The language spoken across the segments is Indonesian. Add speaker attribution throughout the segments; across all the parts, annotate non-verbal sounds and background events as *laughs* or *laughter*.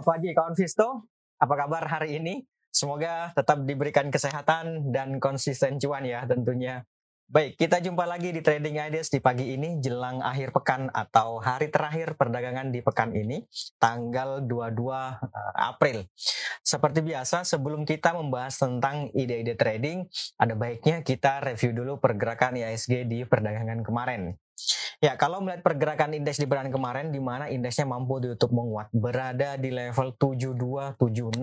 Speaker 1: Selamat pagi kawan Visto. Apa kabar hari ini? Semoga tetap diberikan kesehatan dan konsisten cuan ya tentunya. Baik, kita jumpa lagi di Trading Ideas di pagi ini jelang akhir pekan atau hari terakhir perdagangan di pekan ini, tanggal 22 eh, April. Seperti biasa, sebelum kita membahas tentang ide-ide trading, ada baiknya kita review dulu pergerakan ISG di perdagangan kemarin. Ya, kalau melihat pergerakan indeks di perdagangan kemarin, di mana indeksnya mampu ditutup menguat, berada di level 7276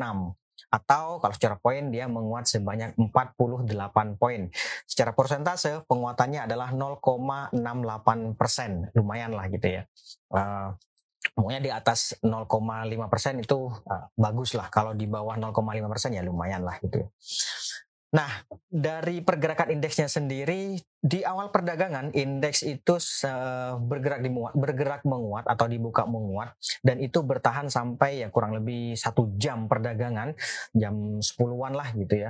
Speaker 1: atau kalau secara poin dia menguat sebanyak 48 poin. Secara persentase penguatannya adalah 0,68 persen, lumayan lah gitu ya. Uh, di atas 0,5 persen itu uh, bagus lah. Kalau di bawah 0,5 persen ya lumayan lah gitu. Ya. Nah, dari pergerakan indeksnya sendiri di awal perdagangan indeks itu bergerak di bergerak menguat atau dibuka menguat dan itu bertahan sampai ya kurang lebih satu jam perdagangan jam 10-an lah gitu ya.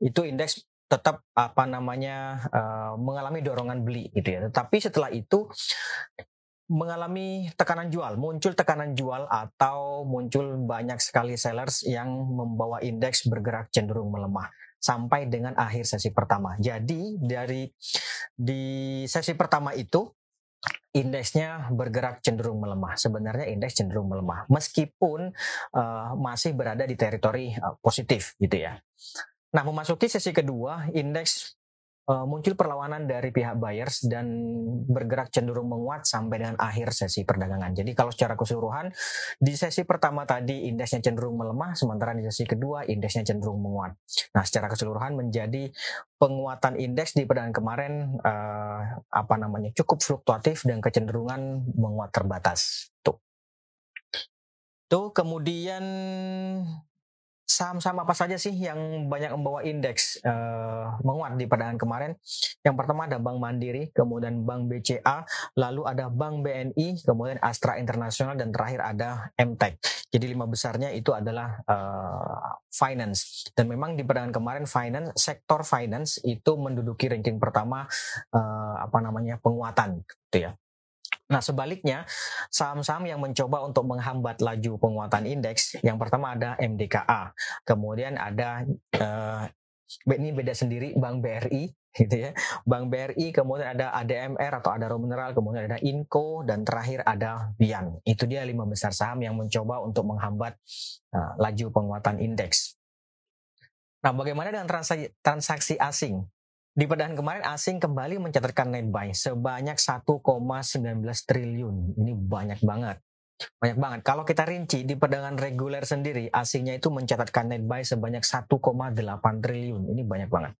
Speaker 1: Itu indeks tetap apa namanya uh, mengalami dorongan beli gitu ya. Tetapi setelah itu mengalami tekanan jual, muncul tekanan jual atau muncul banyak sekali sellers yang membawa indeks bergerak cenderung melemah sampai dengan akhir sesi pertama. Jadi dari di sesi pertama itu indeksnya bergerak cenderung melemah. Sebenarnya indeks cenderung melemah meskipun uh, masih berada di teritori uh, positif gitu ya. Nah, memasuki sesi kedua, indeks muncul perlawanan dari pihak buyers dan bergerak cenderung menguat sampai dengan akhir sesi perdagangan. Jadi kalau secara keseluruhan di sesi pertama tadi indeksnya cenderung melemah, sementara di sesi kedua indeksnya cenderung menguat. Nah, secara keseluruhan menjadi penguatan indeks di perdagangan kemarin uh, apa namanya cukup fluktuatif dan kecenderungan menguat terbatas. Tuh. Tuh kemudian saham-saham apa saja sih yang banyak membawa indeks uh, menguat di perdagangan kemarin? Yang pertama ada Bank Mandiri, kemudian Bank BCA, lalu ada Bank BNI, kemudian Astra Internasional dan terakhir ada MTEK. Jadi lima besarnya itu adalah uh, finance. Dan memang di perdagangan kemarin finance, sektor finance itu menduduki ranking pertama uh, apa namanya penguatan, gitu ya. Nah, sebaliknya, saham-saham yang mencoba untuk menghambat laju penguatan indeks, yang pertama ada MDKA, kemudian ada uh, ini beda sendiri Bank BRI, gitu ya. Bank BRI, kemudian ada ADMR atau ada Mineral, kemudian ada Inco, dan terakhir ada Bian. Itu dia lima besar saham yang mencoba untuk menghambat uh, laju penguatan indeks. Nah, bagaimana dengan transaksi, transaksi asing? Di perdagangan kemarin asing kembali mencatatkan net buy sebanyak 1,19 triliun. Ini banyak banget. Banyak banget. Kalau kita rinci di perdagangan reguler sendiri, asingnya itu mencatatkan net buy sebanyak 1,8 triliun. Ini banyak banget.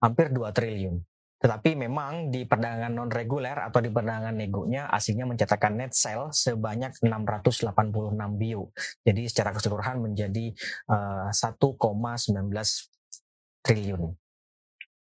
Speaker 1: Hampir 2 triliun. Tetapi memang di perdagangan non reguler atau di perdagangan negonya asingnya mencatatkan net sell sebanyak 686 bio. Jadi secara keseluruhan menjadi uh, eh, 1,19 triliun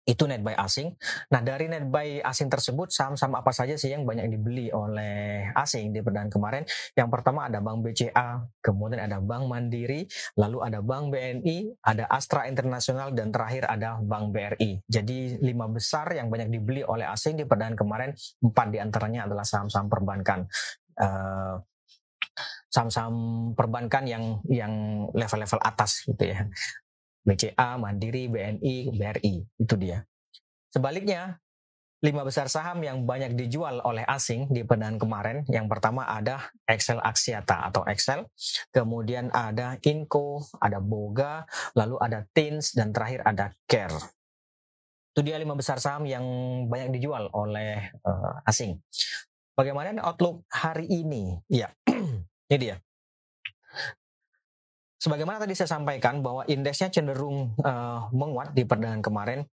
Speaker 1: itu net buy asing. Nah dari net buy asing tersebut saham-saham apa saja sih yang banyak dibeli oleh asing di perdagangan kemarin? Yang pertama ada Bank BCA, kemudian ada Bank Mandiri, lalu ada Bank BNI, ada Astra Internasional dan terakhir ada Bank BRI. Jadi lima besar yang banyak dibeli oleh asing di perdagangan kemarin, empat di antaranya adalah saham-saham perbankan. Uh, saham-saham perbankan yang yang level-level atas gitu ya. BCA, Mandiri, BNI, BRI. Itu dia. Sebaliknya, lima besar saham yang banyak dijual oleh asing di perdagangan kemarin. Yang pertama ada Excel Axiata atau Excel, kemudian ada Inco, ada Boga, lalu ada Tins, dan terakhir ada Care. Itu dia lima besar saham yang banyak dijual oleh uh, asing. Bagaimana outlook hari ini? Ya, *clears throat* ini dia. Sebagaimana tadi saya sampaikan bahwa indeksnya cenderung uh, menguat di perdagangan kemarin.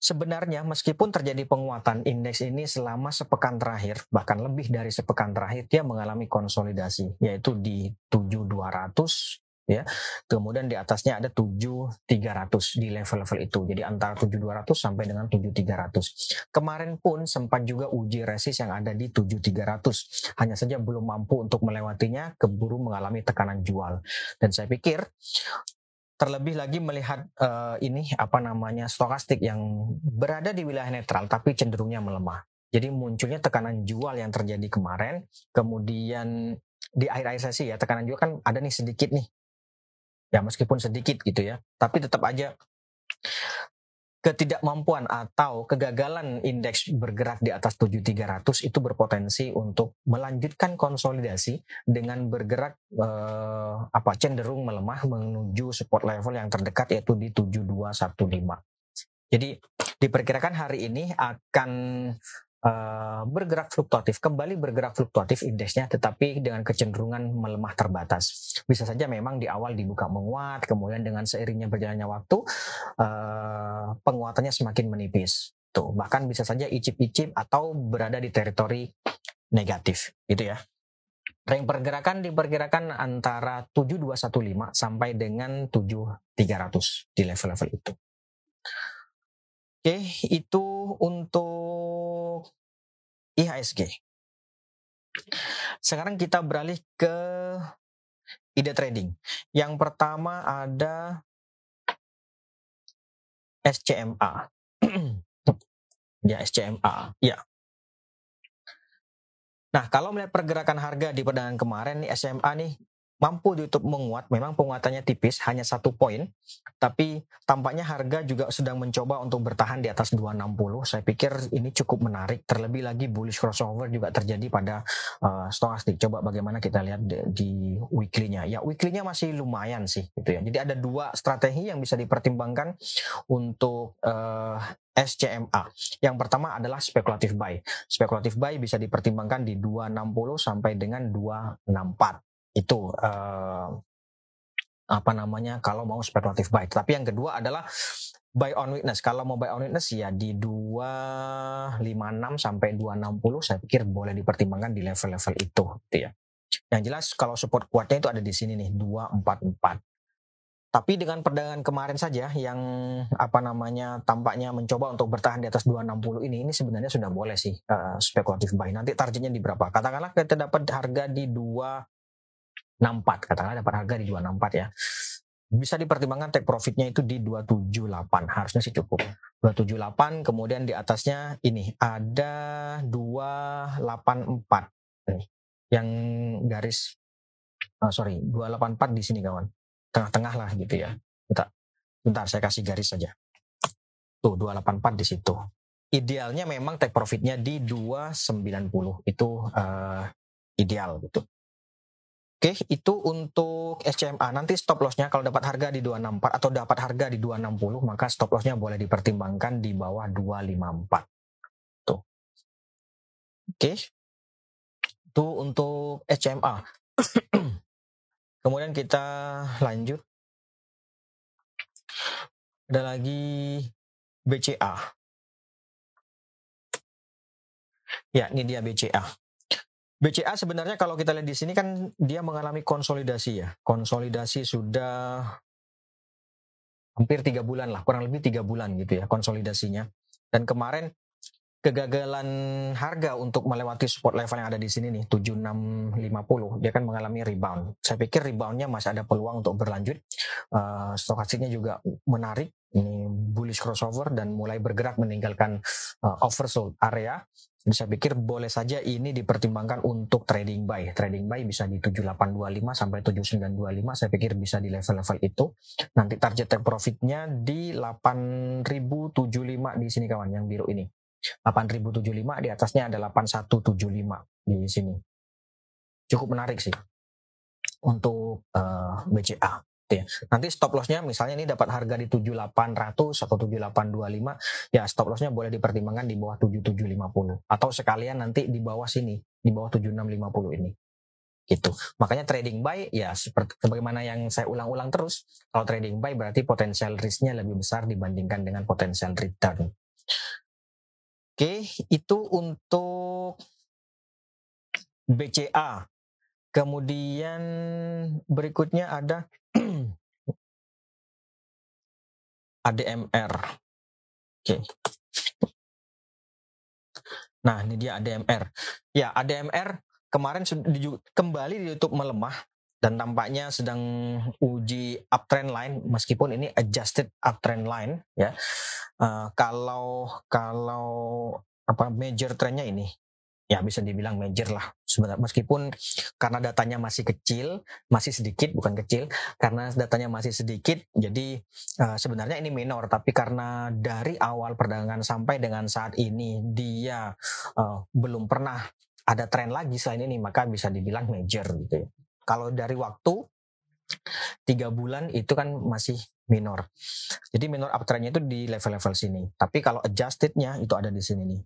Speaker 1: Sebenarnya meskipun terjadi penguatan indeks ini selama sepekan terakhir, bahkan lebih dari sepekan terakhir, dia mengalami konsolidasi, yaitu di 7200 ya. Kemudian di atasnya ada 7300 di level-level itu. Jadi antara 7200 sampai dengan 7300. Kemarin pun sempat juga uji resist yang ada di 7300. Hanya saja belum mampu untuk melewatinya, keburu mengalami tekanan jual. Dan saya pikir terlebih lagi melihat uh, ini apa namanya stokastik yang berada di wilayah netral tapi cenderungnya melemah. Jadi munculnya tekanan jual yang terjadi kemarin, kemudian di akhir-akhir sesi ya tekanan juga kan ada nih sedikit nih. Ya meskipun sedikit gitu ya, tapi tetap aja ketidakmampuan atau kegagalan indeks bergerak di atas 7300 itu berpotensi untuk melanjutkan konsolidasi dengan bergerak eh, apa cenderung melemah menuju support level yang terdekat yaitu di 7215. Jadi diperkirakan hari ini akan uh, bergerak fluktuatif, kembali bergerak fluktuatif indeksnya, tetapi dengan kecenderungan melemah terbatas. Bisa saja memang di awal dibuka menguat, kemudian dengan seiringnya berjalannya waktu, uh, penguatannya semakin menipis. Tuh, bahkan bisa saja icip-icip atau berada di teritori negatif, gitu ya. Range pergerakan diperkirakan antara 7215 sampai dengan 7300 di level-level itu. Oke, itu untuk IHSG. Sekarang kita beralih ke ide trading. Yang pertama ada SCMA. ya, SCMA. Ya. Nah, kalau melihat pergerakan harga di perdagangan kemarin nih SMA nih mampu ditutup menguat, memang penguatannya tipis, hanya satu poin, tapi tampaknya harga juga sedang mencoba untuk bertahan di atas 260. Saya pikir ini cukup menarik, terlebih lagi bullish crossover juga terjadi pada uh, stokastik. Coba bagaimana kita lihat di, di weekly-nya. Ya, weekly-nya masih lumayan sih, gitu ya. Jadi ada dua strategi yang bisa dipertimbangkan untuk uh, eh, SCMA. Yang pertama adalah spekulatif buy. Spekulatif buy bisa dipertimbangkan di 260 sampai dengan 264 itu uh, apa namanya kalau mau spekulatif buy. Tapi yang kedua adalah buy on witness. Kalau mau buy on witness ya di 256 sampai 260 saya pikir boleh dipertimbangkan di level-level itu gitu ya. Yang jelas kalau support kuatnya itu ada di sini nih 244. Tapi dengan perdagangan kemarin saja yang apa namanya tampaknya mencoba untuk bertahan di atas 260 ini ini sebenarnya sudah boleh sih uh, spekulatif buy. Nanti targetnya di berapa? Katakanlah kita dapat harga di 2 64 katakanlah dapat harga di 264 ya. Bisa dipertimbangkan take profitnya itu di 278 harusnya sih cukup. 278 kemudian di atasnya ini ada 284 nih yang garis oh, sorry 284 di sini kawan. Tengah-tengah lah gitu ya. Bentar, bentar saya kasih garis saja. Tuh 284 di situ. Idealnya memang take profitnya di 290 itu uh, ideal gitu Oke, itu untuk SCMA. Nanti stop lossnya kalau dapat harga di 264 atau dapat harga di 260, maka stop lossnya boleh dipertimbangkan di bawah 254. Tuh. Oke. Itu untuk SCMA. *clears throat* Kemudian kita lanjut. Ada lagi BCA. Ya, ini dia BCA. BCA sebenarnya kalau kita lihat di sini kan dia mengalami konsolidasi ya. Konsolidasi sudah hampir tiga bulan lah, kurang lebih tiga bulan gitu ya konsolidasinya. Dan kemarin kegagalan harga untuk melewati support level yang ada di sini nih 7650 dia kan mengalami rebound. Saya pikir reboundnya masih ada peluang untuk berlanjut. Uh, stokastiknya juga menarik ini bullish crossover dan mulai bergerak meninggalkan uh, oversold area saya pikir boleh saja ini dipertimbangkan untuk trading buy. Trading buy bisa di 7825 sampai 7925. Saya pikir bisa di level-level itu. Nanti target take profitnya di 8075 di sini kawan yang biru ini. 8075 di atasnya ada 8175 di sini. Cukup menarik sih untuk uh, eh, BCA ya. Nanti stop lossnya misalnya ini dapat harga di 7800 atau 7825 ya stop lossnya boleh dipertimbangkan di bawah 7750 atau sekalian nanti di bawah sini di bawah 7650 ini gitu. Makanya trading buy ya seperti sebagaimana yang saya ulang-ulang terus, kalau trading buy berarti potensial risknya lebih besar dibandingkan dengan potensial return. Oke, itu untuk BCA. Kemudian berikutnya ada ADMR. Oke. Nah, ini dia ADMR. Ya, ADMR kemarin kembali di YouTube melemah dan tampaknya sedang uji uptrend line meskipun ini adjusted uptrend line ya. Uh, kalau kalau apa major trendnya ini ya bisa dibilang major lah sebenarnya meskipun karena datanya masih kecil masih sedikit bukan kecil karena datanya masih sedikit jadi uh, sebenarnya ini minor tapi karena dari awal perdagangan sampai dengan saat ini dia uh, belum pernah ada tren lagi selain ini maka bisa dibilang major gitu ya kalau dari waktu tiga bulan itu kan masih minor. Jadi minor uptrendnya itu di level-level sini. Tapi kalau adjustednya itu ada di sini nih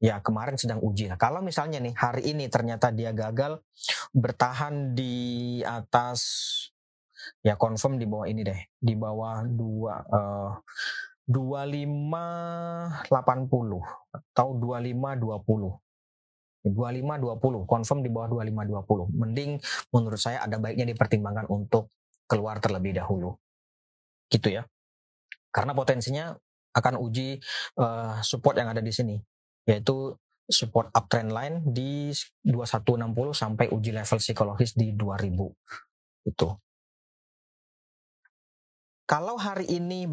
Speaker 1: ya kemarin sedang uji. Nah, kalau misalnya nih hari ini ternyata dia gagal bertahan di atas ya confirm di bawah ini deh, di bawah dua uh, 2580 atau 2520. 2520 confirm di bawah 2520. Mending menurut saya ada baiknya dipertimbangkan untuk keluar terlebih dahulu. Gitu ya. Karena potensinya akan uji uh, support yang ada di sini yaitu support uptrend line di 2160 sampai uji level psikologis di 2000 itu. Kalau hari ini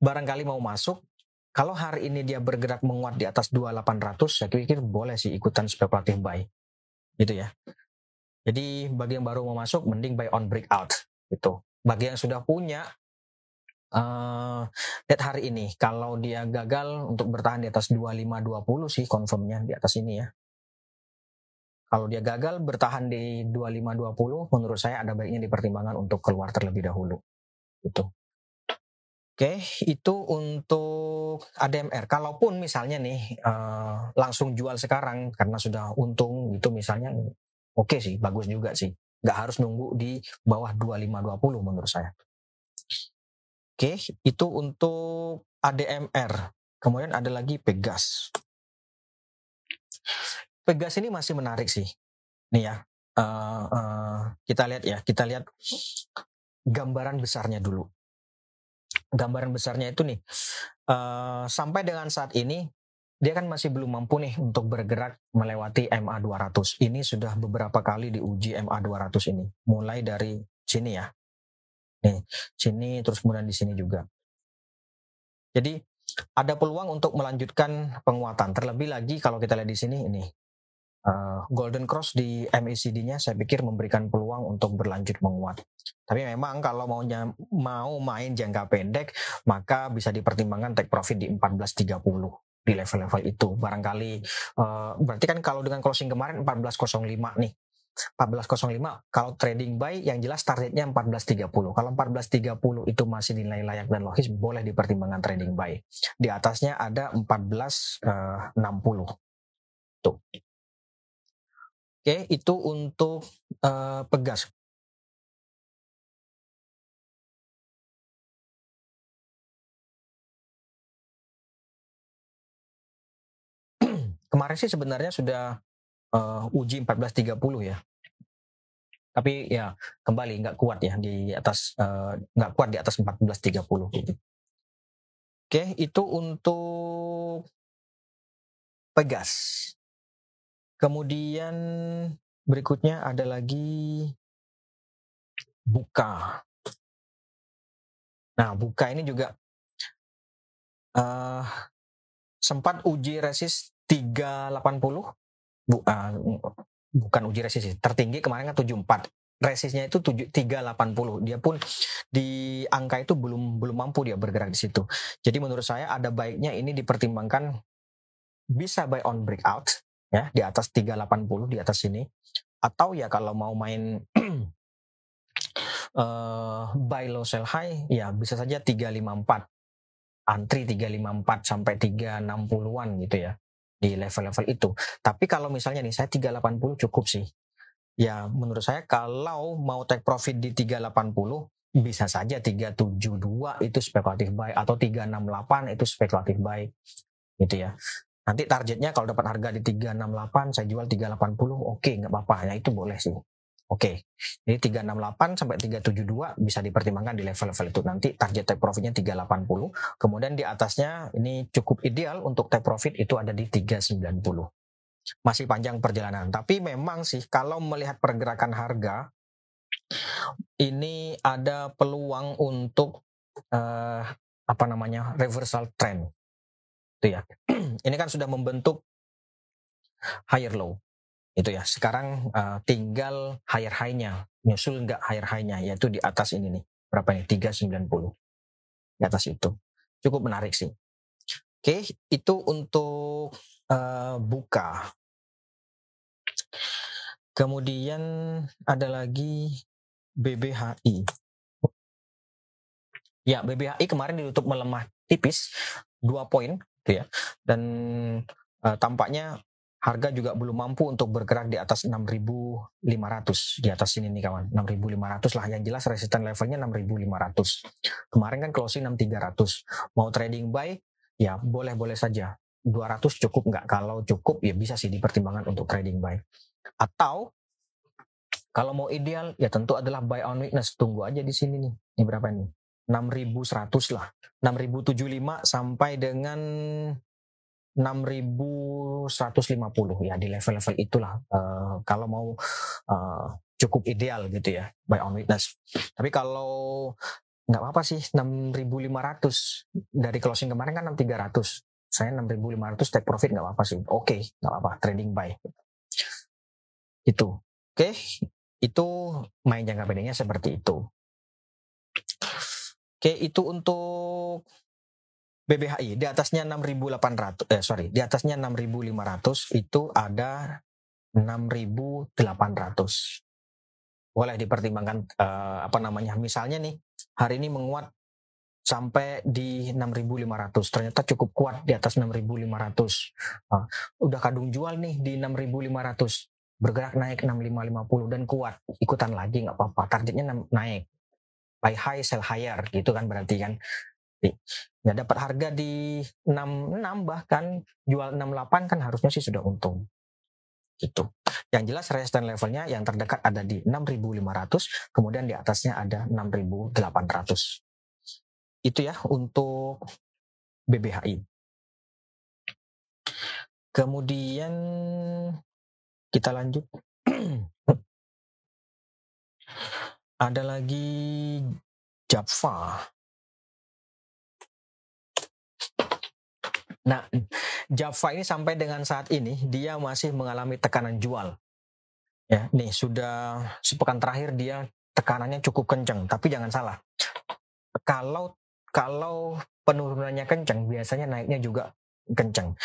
Speaker 1: barangkali mau masuk, kalau hari ini dia bergerak menguat di atas 2800, saya pikir boleh sih ikutan spekulatif buy. Gitu ya. Jadi bagi yang baru mau masuk, mending buy on breakout. Gitu. Bagi yang sudah punya, uh, lihat hari ini kalau dia gagal untuk bertahan di atas 2520 sih confirmnya di atas ini ya. Kalau dia gagal bertahan di 2520 menurut saya ada baiknya dipertimbangkan untuk keluar terlebih dahulu. Itu. Oke, itu untuk ADMR. Kalaupun misalnya nih uh, langsung jual sekarang karena sudah untung gitu misalnya, oke okay sih, bagus juga sih. Gak harus nunggu di bawah 2520 menurut saya. Oke, itu untuk ADMR. Kemudian ada lagi Pegas. Pegas ini masih menarik sih. Nih ya, uh, uh, kita lihat ya, kita lihat gambaran besarnya dulu. Gambaran besarnya itu nih, uh, sampai dengan saat ini dia kan masih belum mampu nih untuk bergerak melewati MA 200. Ini sudah beberapa kali diuji MA 200 ini, mulai dari sini ya, Nih, sini terus kemudian di sini juga. Jadi ada peluang untuk melanjutkan penguatan. Terlebih lagi kalau kita lihat di sini ini uh, Golden Cross di MACD-nya saya pikir memberikan peluang untuk berlanjut menguat. Tapi memang kalau maunya mau main jangka pendek maka bisa dipertimbangkan take profit di 14.30 di level-level itu. Barangkali uh, berarti kan kalau dengan closing kemarin 14.05 nih 14.05 kalau trading buy yang jelas targetnya 14.30 kalau 14.30 itu masih nilai layak dan logis boleh dipertimbangkan trading buy. Di atasnya ada 14.60 uh, tuh. Oke itu untuk uh, pegas. *clears throat* Kemarin sih sebenarnya sudah uh, uji 1430 ya. Tapi ya kembali nggak kuat ya di atas uh, nggak kuat di atas 1430 gitu. Oke, itu untuk Pegas. Kemudian berikutnya ada lagi Buka. Nah, Buka ini juga uh, sempat uji resist 380 bu, uh, bukan uji resist tertinggi kemarin kan 74 resistnya itu 7, 380 dia pun di angka itu belum belum mampu dia bergerak di situ. Jadi menurut saya ada baiknya ini dipertimbangkan bisa buy on breakout ya di atas 380 di atas sini. Atau ya kalau mau main uh, *clears throat* buy low sell high ya bisa saja 354 antri 354 sampai 360-an gitu ya di level-level itu. Tapi kalau misalnya nih saya 380 cukup sih. Ya menurut saya kalau mau take profit di 380 bisa saja 372 itu spekulatif buy atau 368 itu spekulatif buy gitu ya. Nanti targetnya kalau dapat harga di 368 saya jual 380 oke okay, nggak apa-apa ya itu boleh sih. Oke, okay. jadi 368 sampai 372 bisa dipertimbangkan di level-level itu. Nanti target take profitnya 380. Kemudian di atasnya ini cukup ideal untuk take profit itu ada di 390. Masih panjang perjalanan. Tapi memang sih kalau melihat pergerakan harga, ini ada peluang untuk uh, apa namanya reversal trend. Itu ya. *clears throat* ini kan sudah membentuk higher low itu ya. Sekarang uh, tinggal higher high-nya. Nyusul nggak higher high-nya? Yaitu di atas ini nih. Berapa nih? 390 di atas itu. Cukup menarik sih. Oke itu untuk uh, buka. Kemudian ada lagi BBHI ya BBHI kemarin ditutup melemah tipis dua poin gitu ya. Dan uh, tampaknya harga juga belum mampu untuk bergerak di atas 6.500 di atas sini nih kawan. 6.500 lah. Yang jelas resisten levelnya 6.500 kemarin kan closing 6.300 mau trading buy ya boleh-boleh saja. 200 cukup nggak? Kalau cukup ya bisa sih dipertimbangkan untuk trading buy. Atau kalau mau ideal ya tentu adalah buy on weakness. Tunggu aja di sini nih. Ini berapa nih 6.100 lah. 6.075 sampai dengan 6.150 ya di level-level itulah uh, kalau mau uh, cukup ideal gitu ya by on witness. Tapi kalau nggak apa-apa sih 6.500 dari closing kemarin kan 6.300. Saya 6.500 take profit nggak apa-apa sih. Oke, okay, nggak apa-apa trading buy. Itu. Oke, okay. itu main jangka pendeknya seperti itu. Oke, okay, itu untuk BBHI di atasnya 6.800 eh sorry di atasnya 6.500 itu ada 6.800 boleh dipertimbangkan uh, apa namanya misalnya nih hari ini menguat sampai di 6.500 ternyata cukup kuat di atas 6.500 uh, udah kadung jual nih di 6.500 bergerak naik 6550 dan kuat ikutan lagi nggak apa-apa targetnya naik. Buy high sell higher gitu kan berarti kan Ya dapat harga di 66 bahkan jual 68 kan harusnya sih sudah untung. Gitu. Yang jelas resistance levelnya yang terdekat ada di 6.500, kemudian di atasnya ada 6.800. Itu ya untuk BBHI. Kemudian kita lanjut. *clears throat* ada lagi Java. Nah, Java ini sampai dengan saat ini dia masih mengalami tekanan jual. Ya, nih sudah sepekan terakhir dia tekanannya cukup kencang, tapi jangan salah. Kalau kalau penurunannya kencang, biasanya naiknya juga kencang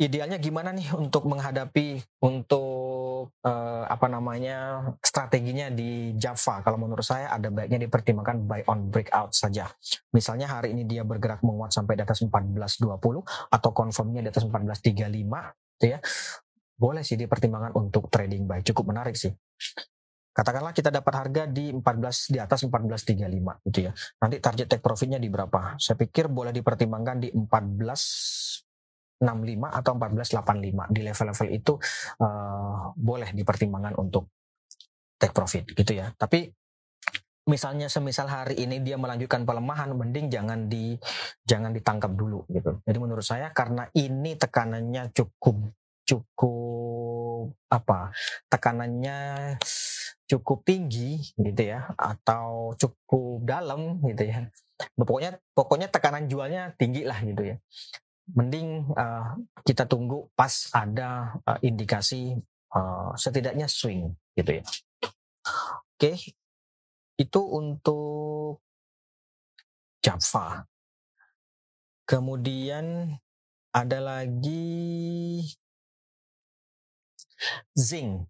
Speaker 1: idealnya gimana nih untuk menghadapi untuk uh, apa namanya strateginya di Java? Kalau menurut saya ada baiknya dipertimbangkan buy on breakout saja. Misalnya hari ini dia bergerak menguat sampai di atas 14.20 atau confirmnya di atas 14.35 gitu ya. Boleh sih dipertimbangkan untuk trading buy. Cukup menarik sih. Katakanlah kita dapat harga di 14 di atas 14.35 gitu ya. Nanti target take profitnya di berapa? Saya pikir boleh dipertimbangkan di 14 65 atau 1485 di level-level itu uh, boleh dipertimbangkan untuk take profit gitu ya. Tapi misalnya semisal hari ini dia melanjutkan pelemahan mending jangan di jangan ditangkap dulu gitu. Jadi menurut saya karena ini tekanannya cukup cukup apa? Tekanannya cukup tinggi gitu ya atau cukup dalam gitu ya. Pokoknya pokoknya tekanan jualnya tinggi lah gitu ya mending uh, kita tunggu pas ada uh, indikasi uh, setidaknya swing gitu ya. Oke, okay. itu untuk Java. Kemudian ada lagi Zing.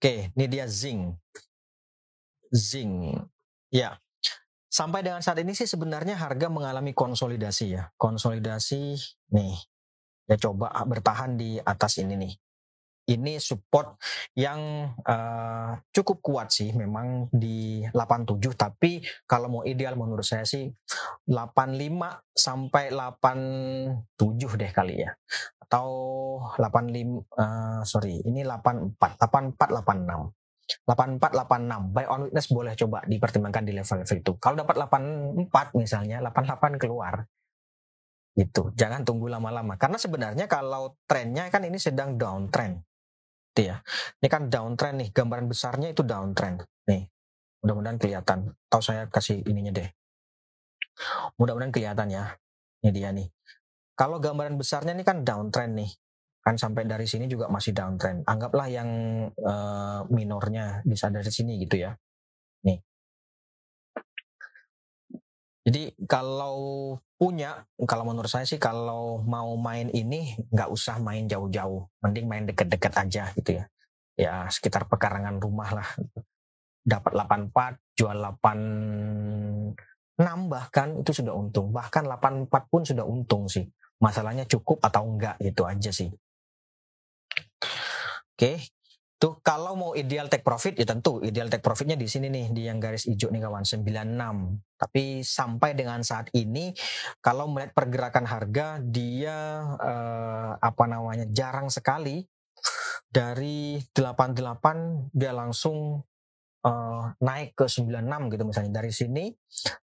Speaker 1: Oke, okay, ini dia Zing. Zing. Ya, Sampai dengan saat ini sih sebenarnya harga mengalami konsolidasi ya. Konsolidasi nih. Ya coba bertahan di atas ini nih. Ini support yang uh, cukup kuat sih memang di 87 tapi kalau mau ideal menurut saya sih 85 sampai 87 deh kali ya. Atau 85 uh, eh, sorry, ini 84 84 86 8486 buy on witness boleh coba dipertimbangkan di level-level itu. Kalau dapat 84 misalnya, 88 keluar. Itu. Jangan tunggu lama-lama karena sebenarnya kalau trennya kan ini sedang downtrend. Itu ya. Ini kan downtrend nih, gambaran besarnya itu downtrend. Nih. Mudah-mudahan kelihatan. Tahu saya kasih ininya deh. Mudah-mudahan kelihatan ya. Ini dia nih. Kalau gambaran besarnya ini kan downtrend nih. Kan sampai dari sini juga masih downtrend. Anggaplah yang uh, minornya bisa dari sini gitu ya. Nih. Jadi kalau punya, kalau menurut saya sih kalau mau main ini nggak usah main jauh-jauh, mending main deket-deket aja gitu ya. Ya sekitar pekarangan rumah lah. Dapat 84, jual 86 bahkan itu sudah untung. Bahkan 84 pun sudah untung sih. Masalahnya cukup atau enggak gitu aja sih. Oke, tuh kalau mau ideal take profit ya tentu ideal take profitnya di sini nih di yang garis hijau nih kawan 96. Tapi sampai dengan saat ini kalau melihat pergerakan harga dia eh, apa namanya jarang sekali dari 88 dia langsung uh, naik ke 96 gitu misalnya dari sini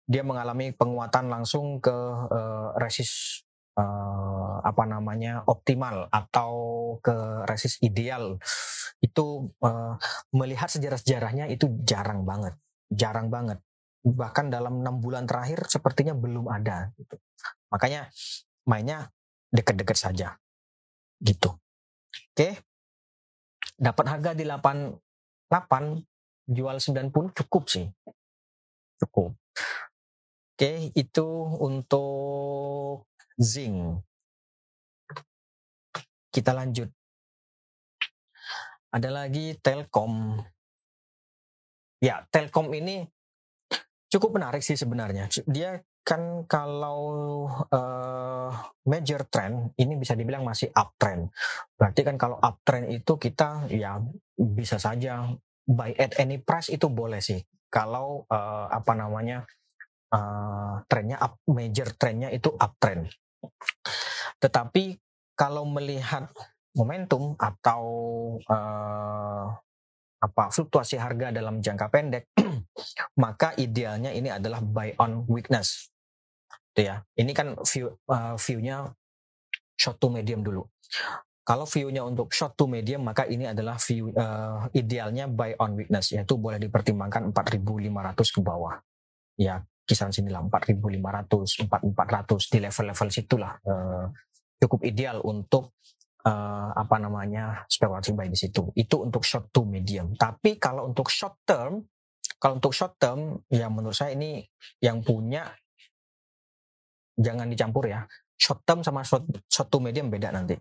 Speaker 1: dia mengalami penguatan langsung ke uh, resist uh, apa namanya optimal atau ke resist ideal itu uh, melihat sejarah-sejarahnya itu jarang banget jarang banget. Bahkan dalam enam bulan terakhir sepertinya belum ada gitu. makanya mainnya dekat-dekat saja gitu. Oke dapat harga di 88 jual 90 cukup sih. Cukup. Oke itu untuk zinc. Kita lanjut. Ada lagi Telkom. Ya, Telkom ini cukup menarik sih sebenarnya. Dia kan kalau uh, major trend ini bisa dibilang masih uptrend. Berarti kan kalau uptrend itu kita ya bisa saja buy at any price itu boleh sih. Kalau uh, apa namanya uh, trennya up, major trennya itu uptrend. Tetapi kalau melihat momentum atau uh, apa fluktuasi harga dalam jangka pendek, *clears throat* maka idealnya ini adalah buy on weakness. Itu ya. Ini kan view uh, view-nya short to medium dulu. Kalau view-nya untuk short to medium, maka ini adalah view uh, idealnya buy on weakness, yaitu boleh dipertimbangkan 4.500 ke bawah. Ya, kisaran sini lah 4.500, 4.400 di level-level situlah uh, cukup ideal untuk uh, apa namanya spekulasi buy di situ. Itu untuk short to medium. Tapi kalau untuk short term, kalau untuk short term ya menurut saya ini yang punya jangan dicampur ya. Short term sama short, short to medium beda nanti.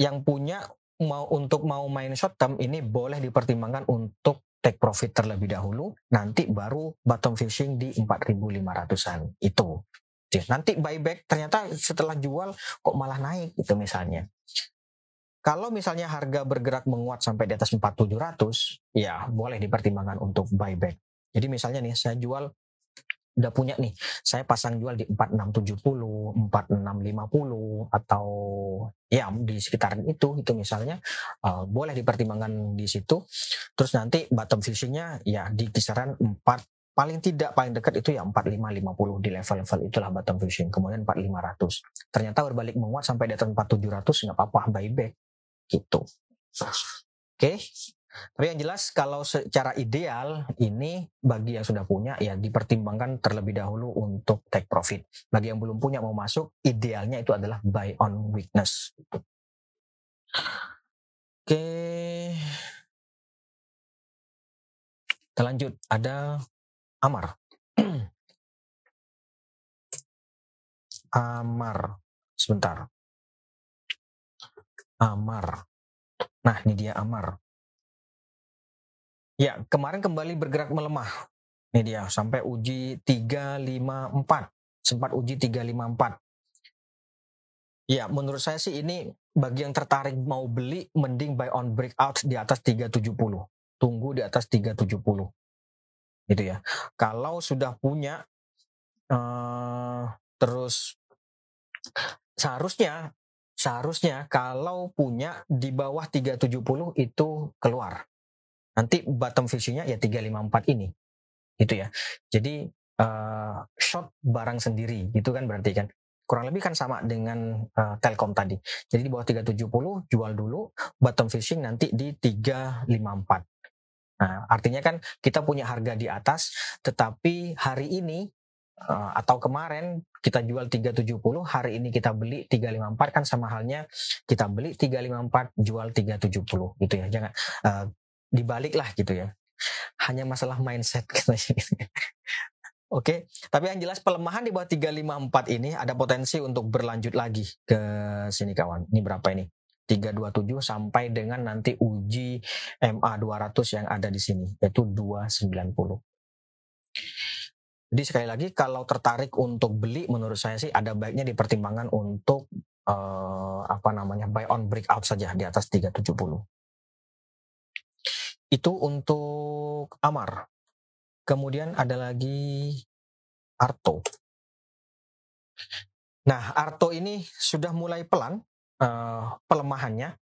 Speaker 1: Yang punya mau untuk mau main short term ini boleh dipertimbangkan untuk take profit terlebih dahulu, nanti baru bottom fishing di 4.500-an. Itu. Nanti buyback ternyata setelah jual kok malah naik itu misalnya. Kalau misalnya harga bergerak menguat sampai di atas 4.700, ya boleh dipertimbangkan untuk buyback. Jadi misalnya nih saya jual udah punya nih, saya pasang jual di 4670, 4650 atau ya di sekitaran itu itu misalnya uh, boleh dipertimbangkan di situ. Terus nanti bottom fishingnya ya di kisaran 4 paling tidak paling dekat itu ya 4550 di level-level itulah bottom fishing kemudian 4500 ternyata berbalik menguat sampai di atas 4700 nggak apa-apa buyback gitu oke okay. Tapi yang jelas kalau secara ideal ini bagi yang sudah punya ya dipertimbangkan terlebih dahulu untuk take profit. Bagi yang belum punya mau masuk, idealnya itu adalah buy on weakness. Oke. Kita lanjut. Ada Amar. *clears throat* Amar. Sebentar. Amar. Nah, ini dia Amar. Ya, kemarin kembali bergerak melemah. Ini dia, sampai uji 354. Sempat uji 354. Ya, menurut saya sih ini bagi yang tertarik mau beli, mending buy on breakout di atas 370. Tunggu di atas 370. Gitu ya. Kalau sudah punya, uh, terus seharusnya seharusnya kalau punya di bawah 370 itu keluar nanti bottom fishingnya ya 354 ini. Itu ya. Jadi uh, short barang sendiri gitu kan berarti kan. Kurang lebih kan sama dengan uh, Telkom tadi. Jadi di bawah 370 jual dulu bottom fishing nanti di 354 nah artinya kan kita punya harga di atas tetapi hari ini uh, atau kemarin kita jual 370 hari ini kita beli 354 kan sama halnya kita beli 354 jual 370 gitu ya. Jangan uh, dibalik lah gitu ya hanya masalah mindset gitu *laughs* Oke, tapi yang jelas pelemahan di bawah 354 ini ada potensi untuk berlanjut lagi ke sini kawan. Ini berapa ini? 327 sampai dengan nanti uji MA 200 yang ada di sini yaitu 290. Jadi sekali lagi kalau tertarik untuk beli menurut saya sih ada baiknya dipertimbangkan untuk uh, apa namanya buy on breakout saja di atas 370. Itu untuk Amar. Kemudian ada lagi Arto. Nah, Arto ini sudah mulai pelan uh, pelemahannya.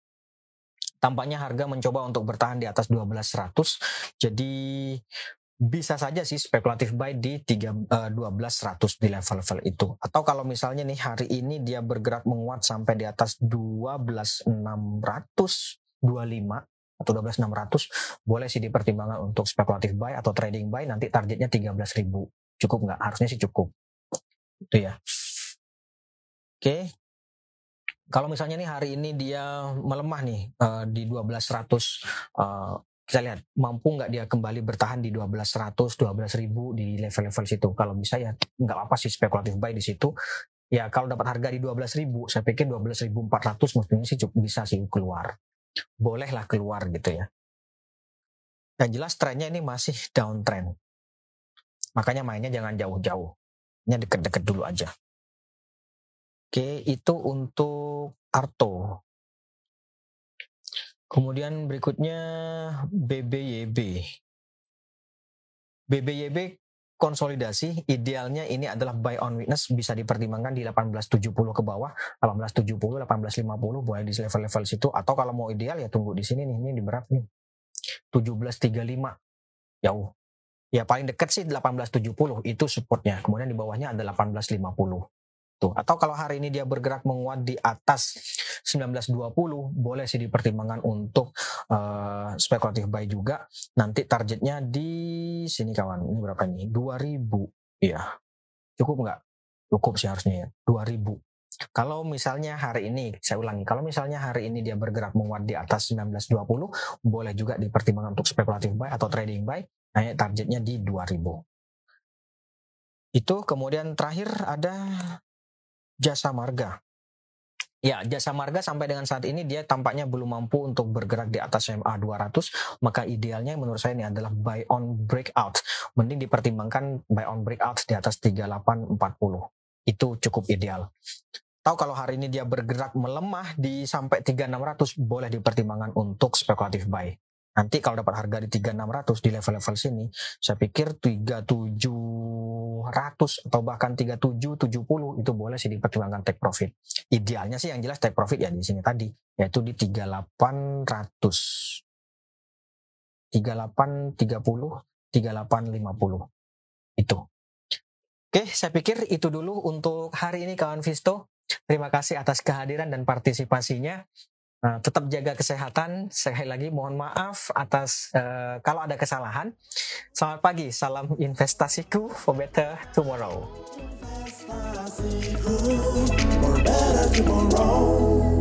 Speaker 1: Tampaknya harga mencoba untuk bertahan di atas 1200. Jadi bisa saja sih spekulatif buy di 3 uh, 1200 di level-level itu. Atau kalau misalnya nih hari ini dia bergerak menguat sampai di atas 12625 atau 12600 boleh sih dipertimbangkan untuk spekulatif buy atau trading buy nanti targetnya 13.000 cukup nggak? Harusnya sih cukup. Itu ya. Oke. Kalau misalnya nih hari ini dia melemah nih uh, di 1200 uh, kita lihat mampu nggak dia kembali bertahan di 1200 12000 di level-level situ? Kalau bisa ya nggak apa sih spekulatif buy di situ. Ya kalau dapat harga di 12.000 saya pikir 12.400 mestinya sih cukup bisa sih keluar bolehlah keluar gitu ya. Yang jelas trennya ini masih downtrend. Makanya mainnya jangan jauh-jauh. Ini deket-deket dulu aja. Oke, itu untuk Arto. Kemudian berikutnya BBYB. BBYB konsolidasi idealnya ini adalah buy on witness bisa dipertimbangkan di 1870 ke bawah 1870 1850 boleh di level-level situ. Atau kalau mau ideal ya tunggu di sini nih ini di berapa nih. 1735 jauh. Ya paling dekat sih 1870 itu supportnya. Kemudian di bawahnya ada 1850 tuh atau kalau hari ini dia bergerak menguat di atas 1920 boleh sih dipertimbangkan untuk uh, spekulatif buy juga. Nanti targetnya di sini kawan. Ini berapa nih? 2000. Iya. Cukup nggak? Cukup sih harusnya ya. 2000. Kalau misalnya hari ini, saya ulangi, kalau misalnya hari ini dia bergerak menguat di atas 1920, boleh juga dipertimbangkan untuk spekulatif buy atau trading buy, nah targetnya di 2000. Itu kemudian terakhir ada jasa marga. Ya, jasa marga sampai dengan saat ini dia tampaknya belum mampu untuk bergerak di atas MA 200, maka idealnya menurut saya ini adalah buy on breakout. Mending dipertimbangkan buy on breakout di atas 3840. Itu cukup ideal. Tahu kalau hari ini dia bergerak melemah di sampai 3600 boleh dipertimbangkan untuk spekulatif buy. Nanti kalau dapat harga di 3600 di level-level sini, saya pikir 3700 atau bahkan 3770 itu boleh sih dipertimbangkan take profit. Idealnya sih yang jelas take profit ya di sini tadi, yaitu di 3800. 3830, 3850. Itu. Oke, saya pikir itu dulu untuk hari ini kawan Visto. Terima kasih atas kehadiran dan partisipasinya. Uh, tetap jaga kesehatan. Sekali lagi mohon maaf atas uh, kalau ada kesalahan. Selamat pagi, salam investasiku for better tomorrow. Investasiku for better tomorrow.